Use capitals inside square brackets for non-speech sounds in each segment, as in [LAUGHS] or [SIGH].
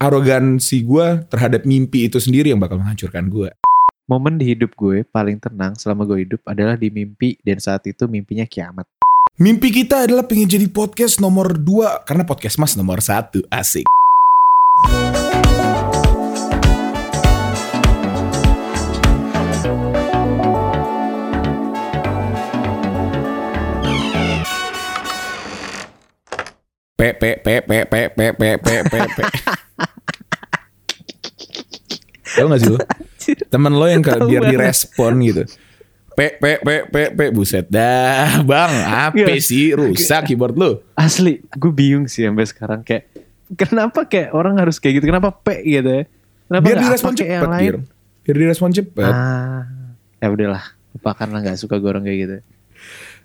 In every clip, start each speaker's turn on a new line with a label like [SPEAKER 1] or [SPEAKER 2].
[SPEAKER 1] arogansi gue terhadap mimpi itu sendiri yang bakal menghancurkan gue.
[SPEAKER 2] Momen di hidup gue paling tenang selama gue hidup adalah di mimpi dan saat itu mimpinya kiamat.
[SPEAKER 1] Mimpi kita adalah pengen jadi podcast nomor 2 karena podcast mas nomor 1 asik. P P P P P P P P P P Tahu gak sih lo? Temen lo yang ke- biar direspon gitu. P P P P P buset dah [LAUGHS] bang apa
[SPEAKER 2] Iya.
[SPEAKER 1] sih rusak keyboard lo?
[SPEAKER 2] Asli, gue bingung sih sampai sekarang kayak kenapa kayak orang harus kayak gitu? Kenapa P gitu ya? Kenapa
[SPEAKER 1] Biar direspon cepet
[SPEAKER 2] yang lain?
[SPEAKER 1] biar, biar direspon cepet.
[SPEAKER 2] Ah, ya udahlah, lah nggak suka gue orang kayak gitu.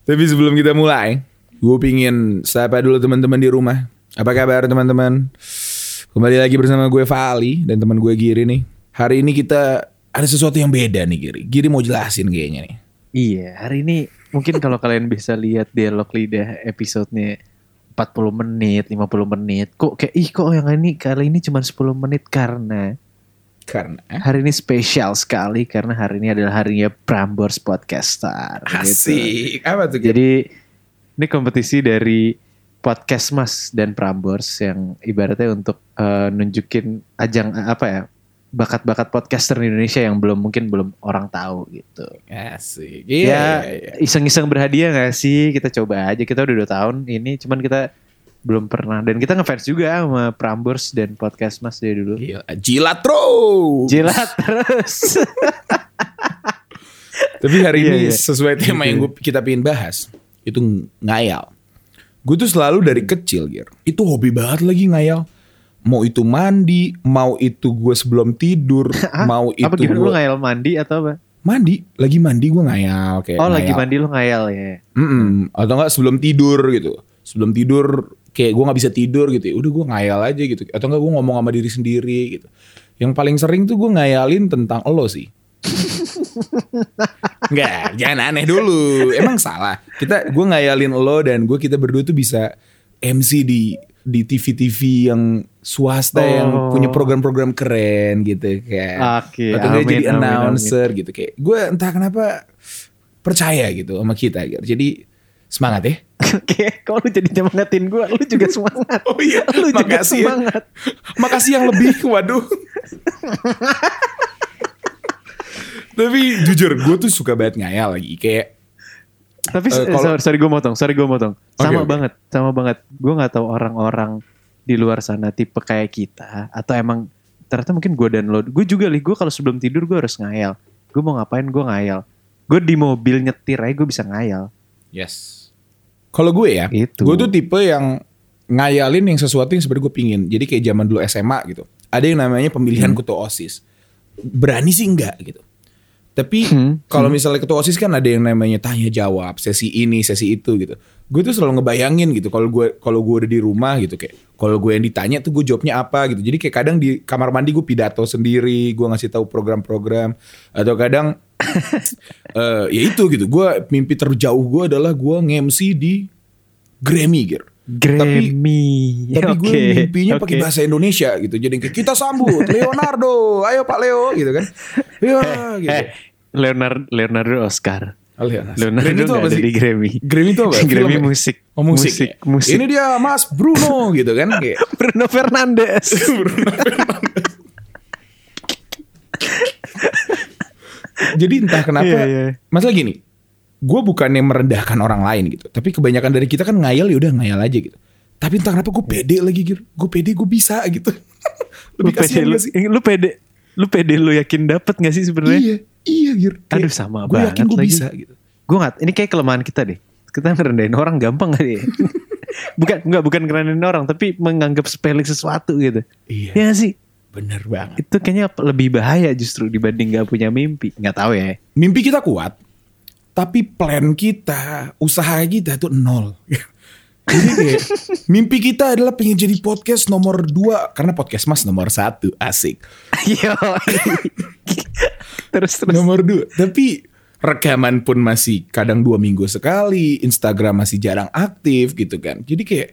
[SPEAKER 1] Tapi sebelum kita mulai, gue pingin sapa dulu teman-teman di rumah. Apa kabar teman-teman? Kembali lagi bersama gue Fali dan teman gue Giri nih. Hari ini kita ada sesuatu yang beda nih Giri. Giri mau jelasin kayaknya nih.
[SPEAKER 2] Iya, hari ini mungkin kalau kalian bisa lihat dialog lidah episodenya 40 menit, 50 menit. Kok kayak ih kok yang ini kali ini cuma 10 menit karena
[SPEAKER 1] Karena
[SPEAKER 2] hari ini spesial sekali karena hari ini adalah harinya Prambors Podcaster. gitu.
[SPEAKER 1] asik. Apa tuh Giri?
[SPEAKER 2] Jadi ini kompetisi dari podcast Mas dan Prambors yang ibaratnya untuk eh, nunjukin ajang eh, apa ya bakat-bakat podcaster di Indonesia yang belum mungkin belum orang tahu gitu.
[SPEAKER 1] Asik.
[SPEAKER 2] ya
[SPEAKER 1] Iya, iya.
[SPEAKER 2] iseng-iseng berhadiah gak sih? Kita coba aja. Kita udah dua tahun ini, cuman kita belum pernah. Dan kita ngefans juga sama Prambors dan podcast Mas dari dulu.
[SPEAKER 1] Gila, jilat terus.
[SPEAKER 2] Jilat [LAUGHS] terus.
[SPEAKER 1] Tapi hari
[SPEAKER 2] Iya,
[SPEAKER 1] ini
[SPEAKER 2] iya.
[SPEAKER 1] sesuai tema yang gue, kita pengen bahas itu ngayal. Gue tuh selalu dari kecil Gir. Itu hobi banget lagi ngayal. Mau itu mandi, mau itu gue sebelum tidur, [LAUGHS] mau itu
[SPEAKER 2] apa gimana lu
[SPEAKER 1] gue
[SPEAKER 2] ngayal mandi atau apa?
[SPEAKER 1] mandi, lagi mandi gue ngayal kayak.
[SPEAKER 2] Oh lagi
[SPEAKER 1] ngayal.
[SPEAKER 2] mandi lu ngayal ya.
[SPEAKER 1] Mm-mm. Atau enggak sebelum tidur gitu. Sebelum tidur kayak gue nggak bisa tidur gitu. ya. Udah gue ngayal aja gitu. Atau enggak gue ngomong sama diri sendiri gitu. Yang paling sering tuh gue ngayalin tentang lo sih. [LAUGHS] Enggak, jangan aneh dulu. Emang salah. Kita gue ngayalin lo dan gue kita berdua tuh bisa MC di di TV-TV yang swasta yang
[SPEAKER 2] Oh.
[SPEAKER 1] punya program-program keren gitu kayak
[SPEAKER 2] Oke,
[SPEAKER 1] atau
[SPEAKER 2] amin,
[SPEAKER 1] jadi
[SPEAKER 2] amin,
[SPEAKER 1] announcer gitu kayak gue entah kenapa percaya gitu sama kita gitu. Jadi semangat ya. [LAUGHS]
[SPEAKER 2] Oke, kalau lu jadi nyemangatin gue, lu juga semangat. [LAUGHS]
[SPEAKER 1] Oh iya,
[SPEAKER 2] lu juga
[SPEAKER 1] makasih ya.
[SPEAKER 2] semangat. [LAUGHS]
[SPEAKER 1] Makasih yang lebih, waduh. Tapi jujur, gue tuh suka banget ngayal lagi. Kayak
[SPEAKER 2] Tapi
[SPEAKER 1] Eh,
[SPEAKER 2] eh,
[SPEAKER 1] kalau-
[SPEAKER 2] sorry, sorry gue motong, sorry gue motong. Sama banget, sama banget. Gue nggak tahu orang-orang di luar sana tipe kayak kita atau emang ternyata mungkin gue dan lo. Gue juga li, gue kalau sebelum tidur gue harus ngayal. Gue mau ngapain gue ngayal. Gue di mobil nyetir aja gue bisa ngayal.
[SPEAKER 1] yes. Kalau gue ya,
[SPEAKER 2] Itu.
[SPEAKER 1] gue tuh tipe yang ngayalin yang sesuatu yang sebenarnya gue pingin. Jadi kayak zaman dulu SMA gitu. Ada yang namanya pemilihan
[SPEAKER 2] Hmm.
[SPEAKER 1] ketua OSIS. Berani sih enggak gitu. Tapi
[SPEAKER 2] Hmm,
[SPEAKER 1] kalau misalnya ketua OSIS kan ada yang namanya tanya jawab, sesi ini, sesi itu gitu. Gue tuh selalu ngebayangin gitu kalau gue kalau gue udah di rumah gitu kayak kalau gue yang ditanya tuh gue jawabnya apa gitu. Jadi kayak kadang di kamar mandi gue pidato sendiri, gue ngasih tahu program-program atau kadang [LAUGHS] eh ya itu gitu. Gue mimpi terjauh gue adalah gue nge-MC di Grammy gitu.
[SPEAKER 2] Grammy.
[SPEAKER 1] Tapi gue
[SPEAKER 2] Oke,
[SPEAKER 1] mimpinya pakai
[SPEAKER 2] oke.
[SPEAKER 1] bahasa Indonesia gitu. Jadi kita sambut Leonardo, ayo Pak Leo gitu kan. [LAUGHS] Ya gitu.
[SPEAKER 2] Eh, Leonardo Leonardo Oscar.
[SPEAKER 1] Oh, Leonardo.
[SPEAKER 2] Leonardo
[SPEAKER 1] Grammy itu apa sih?
[SPEAKER 2] di Grammy.
[SPEAKER 1] Grammy itu apa? [LAUGHS]
[SPEAKER 2] Grammy
[SPEAKER 1] ya?
[SPEAKER 2] musik.
[SPEAKER 1] Oh musik.
[SPEAKER 2] Musik,
[SPEAKER 1] ya?
[SPEAKER 2] musik.
[SPEAKER 1] Ini dia Mas Bruno gitu kan. [LAUGHS] Kayak
[SPEAKER 2] Bruno Fernandes.
[SPEAKER 1] Jadi entah kenapa.
[SPEAKER 2] Iya, iya.
[SPEAKER 1] Masalah gini. Gue bukannya merendahkan orang lain gitu. Tapi kebanyakan dari kita kan ngayal ya udah ngayal aja gitu. Tapi entah kenapa gue pede lagi gitu. Gue pede gue bisa gitu. [LAUGHS]
[SPEAKER 2] lu
[SPEAKER 1] Lebih
[SPEAKER 2] pede
[SPEAKER 1] kasihan
[SPEAKER 2] lu,
[SPEAKER 1] sih?
[SPEAKER 2] lu pede lu pede lu yakin dapet gak sih sebenarnya?
[SPEAKER 1] Iya. Iya gitu.
[SPEAKER 2] Aduh sama
[SPEAKER 1] Gue yakin
[SPEAKER 2] banget
[SPEAKER 1] gue
[SPEAKER 2] lagi.
[SPEAKER 1] bisa gitu.
[SPEAKER 2] Gue nggak, ini kayak kelemahan kita deh. Kita ngerendahin orang gampang kali [LAUGHS] ya. bukan enggak bukan ngerendahin orang tapi menganggap sepele sesuatu gitu.
[SPEAKER 1] Iya.
[SPEAKER 2] Ya nggak sih?
[SPEAKER 1] Bener banget.
[SPEAKER 2] Itu kayaknya lebih bahaya justru dibanding nggak punya mimpi. Nggak tahu ya.
[SPEAKER 1] Mimpi kita kuat. Tapi plan kita, usaha kita tuh nol. Jadi kayak mimpi kita adalah pengen jadi podcast nomor 2 karena podcast mas nomor satu asik.
[SPEAKER 2] Yo. terus terus.
[SPEAKER 1] Nomor dua. Tapi rekaman pun masih kadang dua minggu sekali. Instagram masih jarang aktif gitu kan. Jadi kayak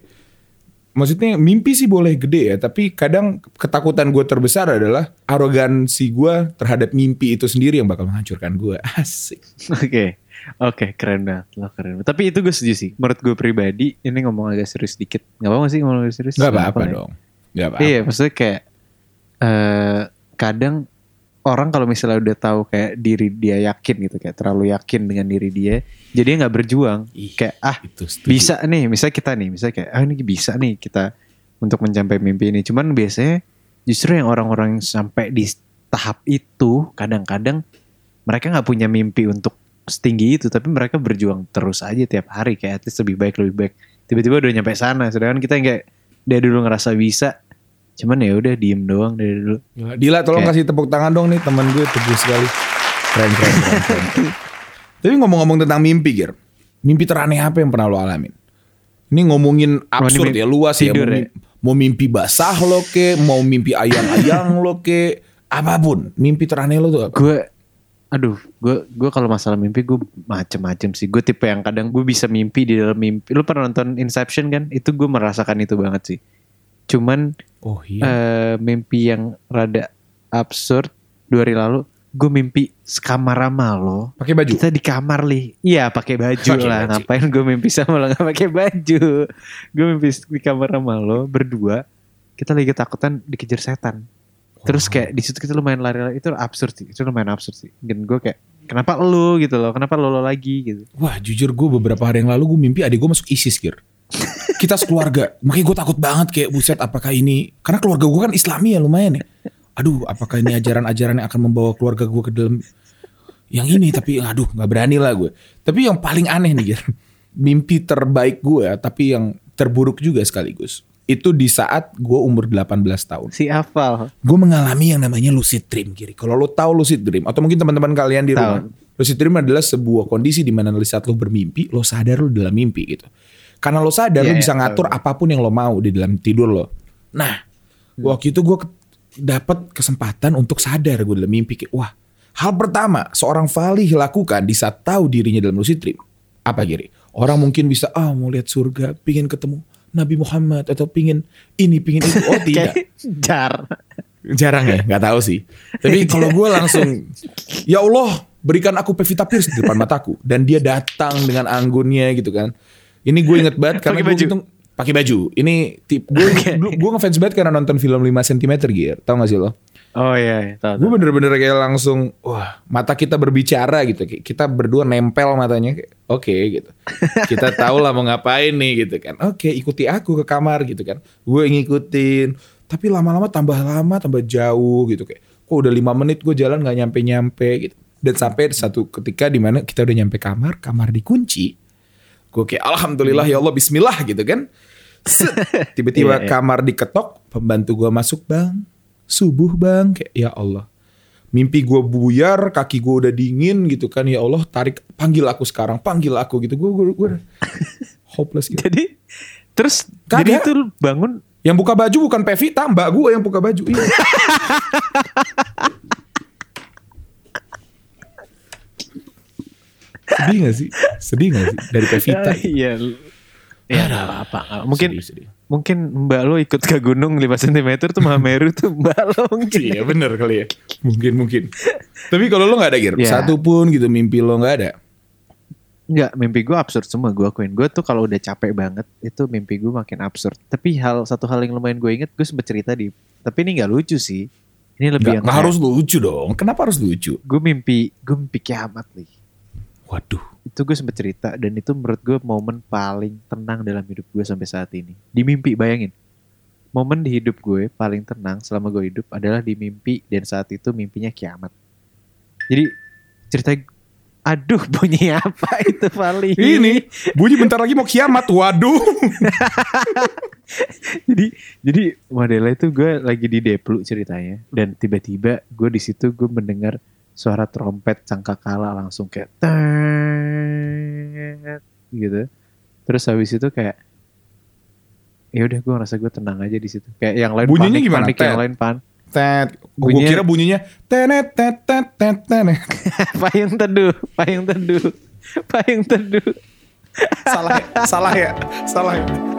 [SPEAKER 1] maksudnya mimpi sih boleh gede ya, tapi kadang ketakutan gue terbesar adalah arogansi gue terhadap mimpi itu sendiri yang bakal menghancurkan gue. Asik.
[SPEAKER 2] Oke. Oke, keren banget. Lo keren. banget. Tapi itu gue setuju sih. Menurut gue pribadi, ini ngomong agak serius dikit. Gak apa-apa sih ngomong agak serius?
[SPEAKER 1] Gak apa-apa dong. Gak apa-apa.
[SPEAKER 2] Iya, maksudnya kayak eh kadang orang kalau misalnya udah tahu kayak diri dia yakin gitu, kayak terlalu yakin dengan diri dia, jadi nggak berjuang.
[SPEAKER 1] Ih,
[SPEAKER 2] kayak ah
[SPEAKER 1] itu setuju.
[SPEAKER 2] bisa nih, misalnya kita nih, misalnya kayak ah ini bisa nih kita untuk mencapai mimpi ini. Cuman biasanya justru yang orang-orang yang sampai di tahap itu kadang-kadang mereka nggak punya mimpi untuk setinggi itu, tapi mereka berjuang terus aja tiap hari kayak at least lebih baik lebih baik. Tiba-tiba udah nyampe sana, sedangkan kita yang kayak dari dulu ngerasa bisa, cuman ya udah diem doang dari dulu.
[SPEAKER 1] Gila, Dila tolong
[SPEAKER 2] Kayak-
[SPEAKER 1] kasih tepuk tangan dong nih teman gue teguh sekali. Keren keren keren. keren. Tapi ngomong-ngomong tentang mimpi, Gir. Mimpi teraneh apa yang pernah lo alamin? Ini ngomongin absurd
[SPEAKER 2] mimpi
[SPEAKER 1] ya, luas ya.
[SPEAKER 2] tidur
[SPEAKER 1] Mau,
[SPEAKER 2] ya?
[SPEAKER 1] mau mimpi basah lo ke, mau mimpi ayang-ayang lo ke, apa pun. Mimpi teraneh lo tuh apa?
[SPEAKER 2] gue aduh gue gue kalau masalah mimpi gue macem-macem sih. Gue tipe yang kadang gue bisa mimpi di dalam mimpi. Lu pernah nonton Inception kan? Itu gue merasakan itu banget sih. Cuman
[SPEAKER 1] Oh iya.
[SPEAKER 2] eh, mimpi yang rada absurd dua hari lalu gue mimpi sekamar sama lo
[SPEAKER 1] Pakai baju.
[SPEAKER 2] kita di kamar li. Iya pakai baju
[SPEAKER 1] Pakai
[SPEAKER 2] lah.
[SPEAKER 1] baju.
[SPEAKER 2] ngapain gue mimpi sama lo? [LAUGHS] Nggak pakai baju. Gue mimpi di kamar sama lo berdua. Kita lagi ketakutan dikejar setan terus kayak di situ kita lumayan lari-lari itu absurd sih itu lumayan absurd sih dan gue kayak kenapa lo gitu loh kenapa lo, lo lagi gitu
[SPEAKER 1] Wah jujur gue beberapa hari yang lalu gue mimpi adik gue masuk ISIS Gir. Kita sekeluarga. [LAUGHS] Makanya gue takut banget kayak buset apakah ini. Karena keluarga gue kan islami ya lumayan ya. Aduh apakah ini ajaran-ajaran yang akan membawa keluarga gue ke dalam yang ini. Tapi aduh gak berani lah gue. Tapi yang paling aneh nih Gir. Mimpi terbaik gue tapi yang terburuk juga sekaligus. Itu di saat gue umur 18 tahun.
[SPEAKER 2] si Afal
[SPEAKER 1] Gue mengalami yang namanya lucid dream kiri. Kalau lo tahu lucid dream atau mungkin teman-teman kalian di
[SPEAKER 2] Tahu.
[SPEAKER 1] rumah, lucid dream adalah sebuah kondisi di mana saat lo bermimpi, lo sadar lo dalam mimpi gitu. Karena lo sadar
[SPEAKER 2] Iya,
[SPEAKER 1] lo
[SPEAKER 2] iya,
[SPEAKER 1] bisa
[SPEAKER 2] tahu.
[SPEAKER 1] ngatur apa pun yang lo mau di dalam tidur lo. Nah, waktu itu gue dapat kesempatan untuk sadar gue dalam mimpi. Kayak, Wah, hal pertama seorang Falih lakukan di saat tahu dirinya dalam lucid dream. Apa Giri? Orang mungkin bisa, ah mau lihat surga, pingin ketemu Nabi Muhammad atau pingin ini, pingin itu. Oh [LAUGHS] tidak.
[SPEAKER 2] jar
[SPEAKER 1] Jarang ya, nggak tahu sih. Tapi [LAUGHS] kalau gue langsung, ya Allah berikan aku Pevita Pierce di depan mataku dan dia datang dengan anggunnya gitu kan. Ini gue inget banget karena gue
[SPEAKER 2] baju.
[SPEAKER 1] hitung pakai baju. Ini tip gue gue ngefans banget karena nonton film 5 cm gear. Tahu gak sih lo?
[SPEAKER 2] Oh iya iya,
[SPEAKER 1] Gue bener-bener kayak langsung wah mata kita berbicara gitu. Kita berdua nempel matanya. Oke gitu. [LAUGHS] Kita tahu lah mau ngapain nih gitu kan. Oke ikuti aku ke kamar gitu kan. Gue ngikutin. Tapi lama-lama tambah lama tambah jauh gitu kayak. Kok udah lima menit gue jalan nggak nyampe-nyampe gitu. Dan sampai satu ketika di mana kita udah nyampe kamar, kamar dikunci. Gue kayak alhamdulillah ya Allah Bismillah gitu kan. [LAUGHS] Tiba-tiba
[SPEAKER 2] Iya, iya.
[SPEAKER 1] kamar diketok, pembantu gue masuk bang, subuh bang, kayak ya Allah. Mimpi gue buyar, kaki gue udah dingin gitu kan ya Allah tarik panggil aku sekarang, panggil aku gitu. Gue gue gue [LAUGHS] hopeless gitu.
[SPEAKER 2] jadi terus
[SPEAKER 1] Kagak.
[SPEAKER 2] jadi itu bangun
[SPEAKER 1] Yang buka baju bukan Pevita, mbak gue yang buka baju. Iya. [LAUGHS] Sedih gak sih? Sedih gak sih? Dari Pevita.
[SPEAKER 2] iya ya nggak apa-apa mungkin
[SPEAKER 1] Sedih, sedih.
[SPEAKER 2] Mungkin mbak lo ikut ke gunung 5 cm tuh Mahameru tuh [LAUGHS] mbak lo mungkin
[SPEAKER 1] Iya bener kali ya. Mungkin mungkin. Tapi kalau lo nggak ada Gir,
[SPEAKER 2] Ya.
[SPEAKER 1] satu pun gitu mimpi lo nggak ada.
[SPEAKER 2] Enggak, mimpi gue absurd semua gue akuin. Gue tuh kalau udah capek banget, itu mimpi gue makin absurd. Tapi hal satu hal yang lumayan gue inget, gue sempet cerita di, tapi ini nggak lucu sih. Ini lebih
[SPEAKER 1] Nggak,
[SPEAKER 2] yang
[SPEAKER 1] harus lucu dong. Kenapa harus lucu?
[SPEAKER 2] Gue mimpi, gue mimpi kiamat nih.
[SPEAKER 1] Waduh.
[SPEAKER 2] Itu gue sempet cerita dan itu menurut gue momen paling tenang dalam hidup gue sampai saat ini. Di mimpi, bayangin. Momen di hidup gue paling tenang selama gue hidup adalah di mimpi dan saat itu mimpinya kiamat. Jadi cerita Aduh bunyi [LAUGHS] apa itu Vali?
[SPEAKER 1] Ini bunyi bentar lagi mau kiamat. Waduh. [LAUGHS]
[SPEAKER 2] jadi jadi modelnya itu gue lagi di Deplu ceritanya dan tiba-tiba gue di situ gue mendengar suara trompet sangkakala langsung kayak tet gitu terus habis itu kayak ya udah gue ngerasa gue tenang aja di situ kayak yang lain
[SPEAKER 1] Bunyinya
[SPEAKER 2] panik,
[SPEAKER 1] gimana?
[SPEAKER 2] panik
[SPEAKER 1] Tet?
[SPEAKER 2] yang lain pan
[SPEAKER 1] Tet. Gue kira bunyinya tenet tet tet tet tenet. [LAUGHS]
[SPEAKER 2] payung teduh payung teduh payung teduh
[SPEAKER 1] salah ya, salah ya, salah ya.